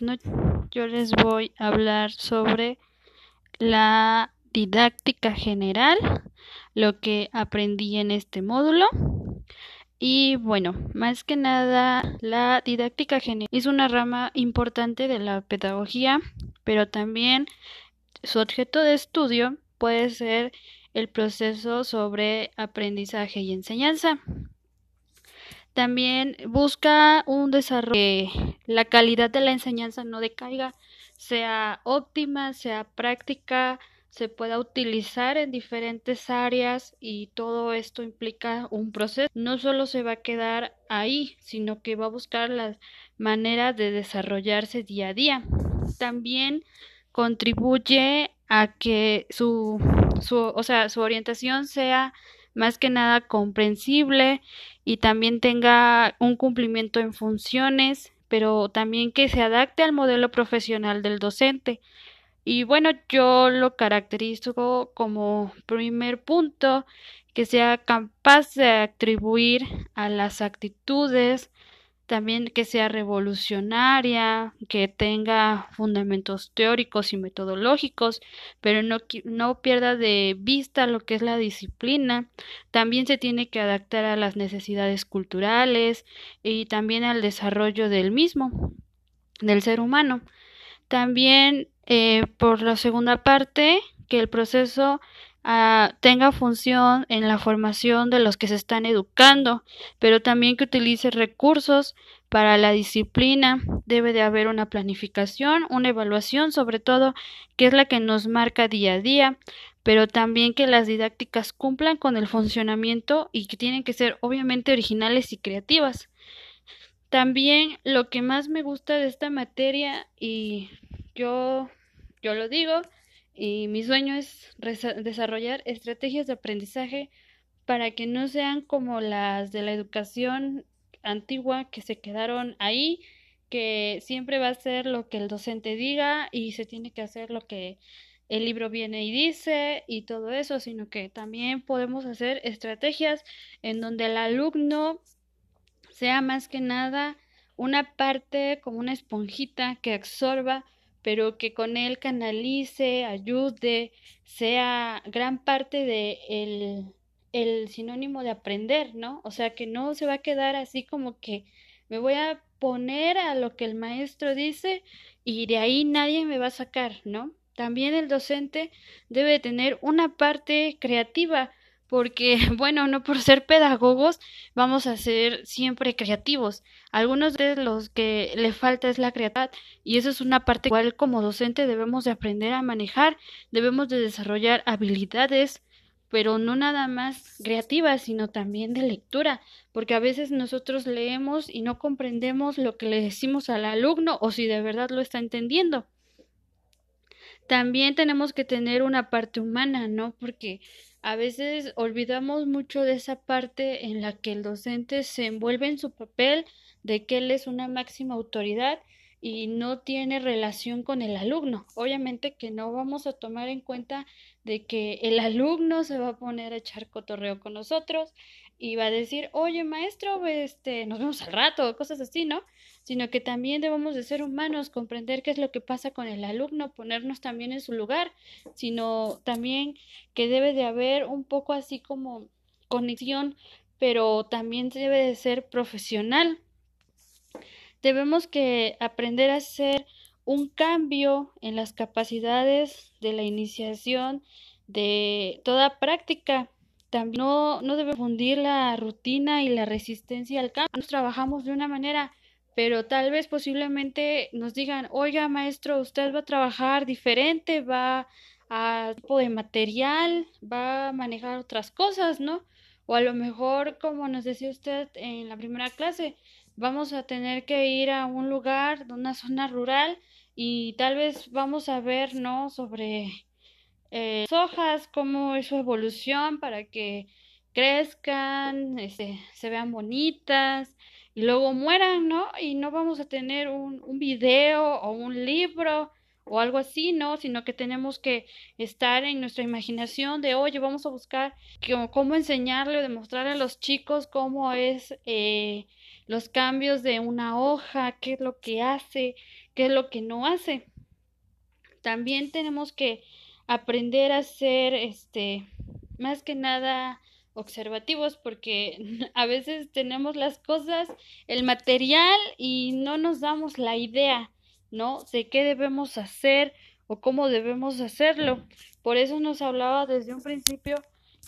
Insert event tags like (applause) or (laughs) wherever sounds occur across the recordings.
noches. Yo les voy a hablar sobre la didáctica general, lo que aprendí en este módulo. Y bueno, más que nada, la didáctica general es una rama importante de la pedagogía, pero también su objeto de estudio puede ser el proceso sobre aprendizaje y enseñanza. También busca un desarrollo que la calidad de la enseñanza no decaiga, sea óptima, sea práctica, se pueda utilizar en diferentes áreas y todo esto implica un proceso. No solo se va a quedar ahí, sino que va a buscar las maneras de desarrollarse día a día. También contribuye a que su, su, o sea, su orientación sea más que nada comprensible y también tenga un cumplimiento en funciones, pero también que se adapte al modelo profesional del docente. Y bueno, yo lo caracterizo como primer punto que sea capaz de atribuir a las actitudes, también que sea revolucionaria, que tenga fundamentos teóricos y metodológicos, pero no, no pierda de vista lo que es la disciplina. También se tiene que adaptar a las necesidades culturales y también al desarrollo del mismo, del ser humano. También, eh, por la segunda parte, que el proceso Ah, tenga función en la formación de los que se están educando, pero también que utilice recursos para la disciplina. Debe de haber una planificación, una evaluación, sobre todo, que es la que nos marca día a día, pero también que las didácticas cumplan con el funcionamiento y que tienen que ser obviamente originales y creativas. También lo que más me gusta de esta materia y yo yo lo digo y mi sueño es desarrollar estrategias de aprendizaje para que no sean como las de la educación antigua que se quedaron ahí, que siempre va a ser lo que el docente diga y se tiene que hacer lo que el libro viene y dice y todo eso, sino que también podemos hacer estrategias en donde el alumno sea más que nada una parte como una esponjita que absorba pero que con él canalice, ayude, sea gran parte de el, el sinónimo de aprender, ¿no? O sea, que no se va a quedar así como que me voy a poner a lo que el maestro dice y de ahí nadie me va a sacar, ¿no? También el docente debe tener una parte creativa, porque, (laughs) bueno, no por ser pedagogos vamos a ser siempre creativos. Algunos de los que le falta es la creatividad y eso es una parte igual como docente debemos de aprender a manejar, debemos de desarrollar habilidades, pero no nada más creativas, sino también de lectura, porque a veces nosotros leemos y no comprendemos lo que le decimos al alumno o si de verdad lo está entendiendo. También tenemos que tener una parte humana, ¿no? Porque a veces olvidamos mucho de esa parte en la que el docente se envuelve en su papel de que él es una máxima autoridad y no tiene relación con el alumno. Obviamente que no vamos a tomar en cuenta de que el alumno se va a poner a echar cotorreo con nosotros y va a decir, oye maestro, este, nos vemos al rato, cosas así, ¿no? Sino que también debemos de ser humanos, comprender qué es lo que pasa con el alumno, ponernos también en su lugar, sino también que debe de haber un poco así como conexión, pero también debe de ser profesional. Debemos que aprender a hacer un cambio en las capacidades de la iniciación de toda práctica también no, no debe fundir la rutina y la resistencia al cambio. Nos trabajamos de una manera, pero tal vez posiblemente nos digan, oiga maestro, usted va a trabajar diferente, va a tipo de material, va a manejar otras cosas, ¿no? O a lo mejor, como nos decía usted en la primera clase, vamos a tener que ir a un lugar, una zona rural, y tal vez vamos a ver, ¿no? Sobre eh, hojas, cómo es su evolución para que crezcan, este, se vean bonitas y luego mueran, ¿no? Y no vamos a tener un, un video o un libro o algo así, ¿no? Sino que tenemos que estar en nuestra imaginación de, oye, vamos a buscar cómo enseñarle o demostrarle a los chicos cómo es eh, los cambios de una hoja, qué es lo que hace, qué es lo que no hace. También tenemos que aprender a ser, este, más que nada observativos porque (laughs) a veces tenemos las cosas, el material y no nos damos la idea, ¿no? De qué debemos hacer o cómo debemos hacerlo. Por eso nos hablaba desde un principio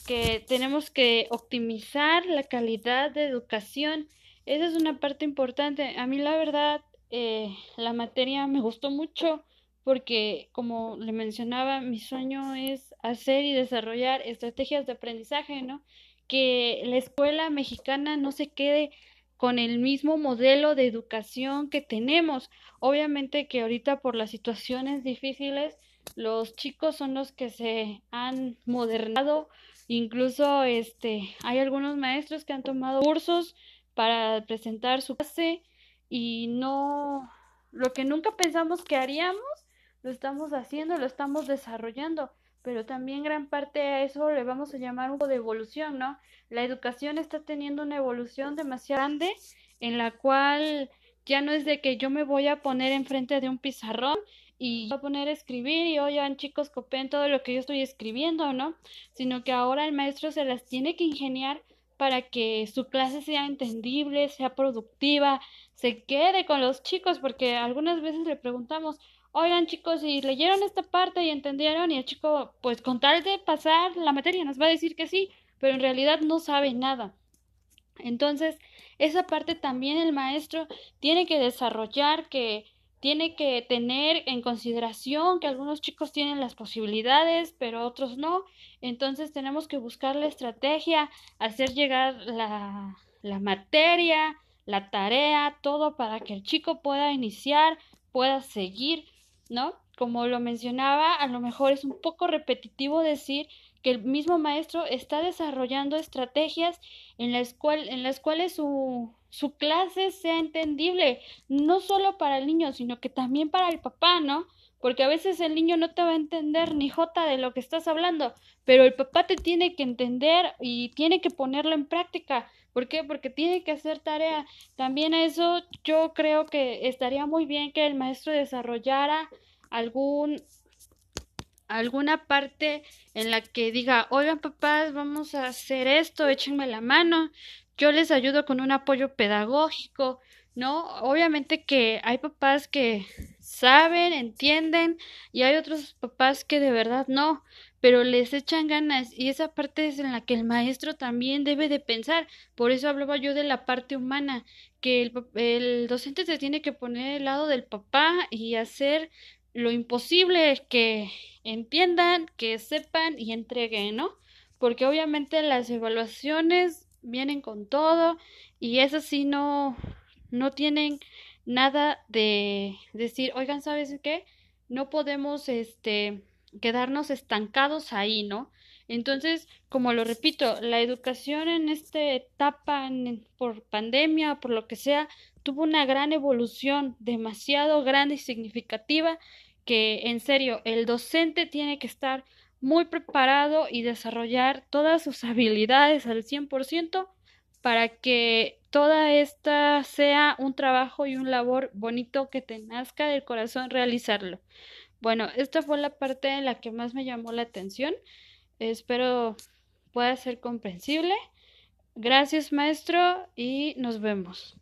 que tenemos que optimizar la calidad de educación. Esa es una parte importante. A mí la verdad, eh, la materia me gustó mucho porque, como le mencionaba, mi sueño es hacer y desarrollar estrategias de aprendizaje, ¿no? Que la escuela mexicana no se quede con el mismo modelo de educación que tenemos. Obviamente que ahorita por las situaciones difíciles, los chicos son los que se han modernado, incluso este hay algunos maestros que han tomado cursos para presentar su clase y no lo que nunca pensamos que haríamos lo estamos haciendo, lo estamos desarrollando, pero también gran parte a eso le vamos a llamar un poco de evolución, ¿no? La educación está teniendo una evolución demasiado grande en la cual ya no es de que yo me voy a poner enfrente de un pizarrón y voy a poner a escribir y oigan chicos copen todo lo que yo estoy escribiendo, ¿no? Sino que ahora el maestro se las tiene que ingeniar para que su clase sea entendible, sea productiva, se quede con los chicos, porque algunas veces le preguntamos, oigan chicos, si leyeron esta parte y entendieron, y el chico, pues con tal de pasar la materia, nos va a decir que sí, pero en realidad no sabe nada. Entonces, esa parte también el maestro tiene que desarrollar, que tiene que tener en consideración que algunos chicos tienen las posibilidades, pero otros no. Entonces tenemos que buscar la estrategia, hacer llegar la, la materia, la tarea, todo para que el chico pueda iniciar, pueda seguir ¿no? Como lo mencionaba, a lo mejor es un poco repetitivo decir que el mismo maestro está desarrollando estrategias en las, en las cuales su, su clase sea entendible, no solo para el niño, sino que también para el papá, ¿no? Porque a veces el niño no te va a entender ni jota de lo que estás hablando, pero el papá te tiene que entender y tiene que ponerlo en práctica. ¿Por qué? Porque tiene que hacer tarea. También a eso yo creo que estaría muy bien que el maestro desarrollara algún alguna parte en la que diga, oigan papás, vamos a hacer esto, échenme la mano, yo les ayudo con un apoyo pedagógico, ¿no? Obviamente que hay papás que saben, entienden y hay otros papás que de verdad no, pero les echan ganas y esa parte es en la que el maestro también debe de pensar. Por eso hablaba yo de la parte humana, que el, el docente se tiene que poner al lado del papá y hacer lo imposible que entiendan, que sepan y entreguen, ¿no? Porque obviamente las evaluaciones vienen con todo y esas sí no, no tienen nada de decir, oigan, ¿sabes qué? No podemos, este, quedarnos estancados ahí, ¿no? Entonces, como lo repito, la educación en esta etapa por pandemia, por lo que sea, tuvo una gran evolución, demasiado grande y significativa, que en serio, el docente tiene que estar muy preparado y desarrollar todas sus habilidades al 100% para que toda esta sea un trabajo y un labor bonito que te nazca del corazón realizarlo. Bueno, esta fue la parte en la que más me llamó la atención. Espero pueda ser comprensible. Gracias, maestro, y nos vemos.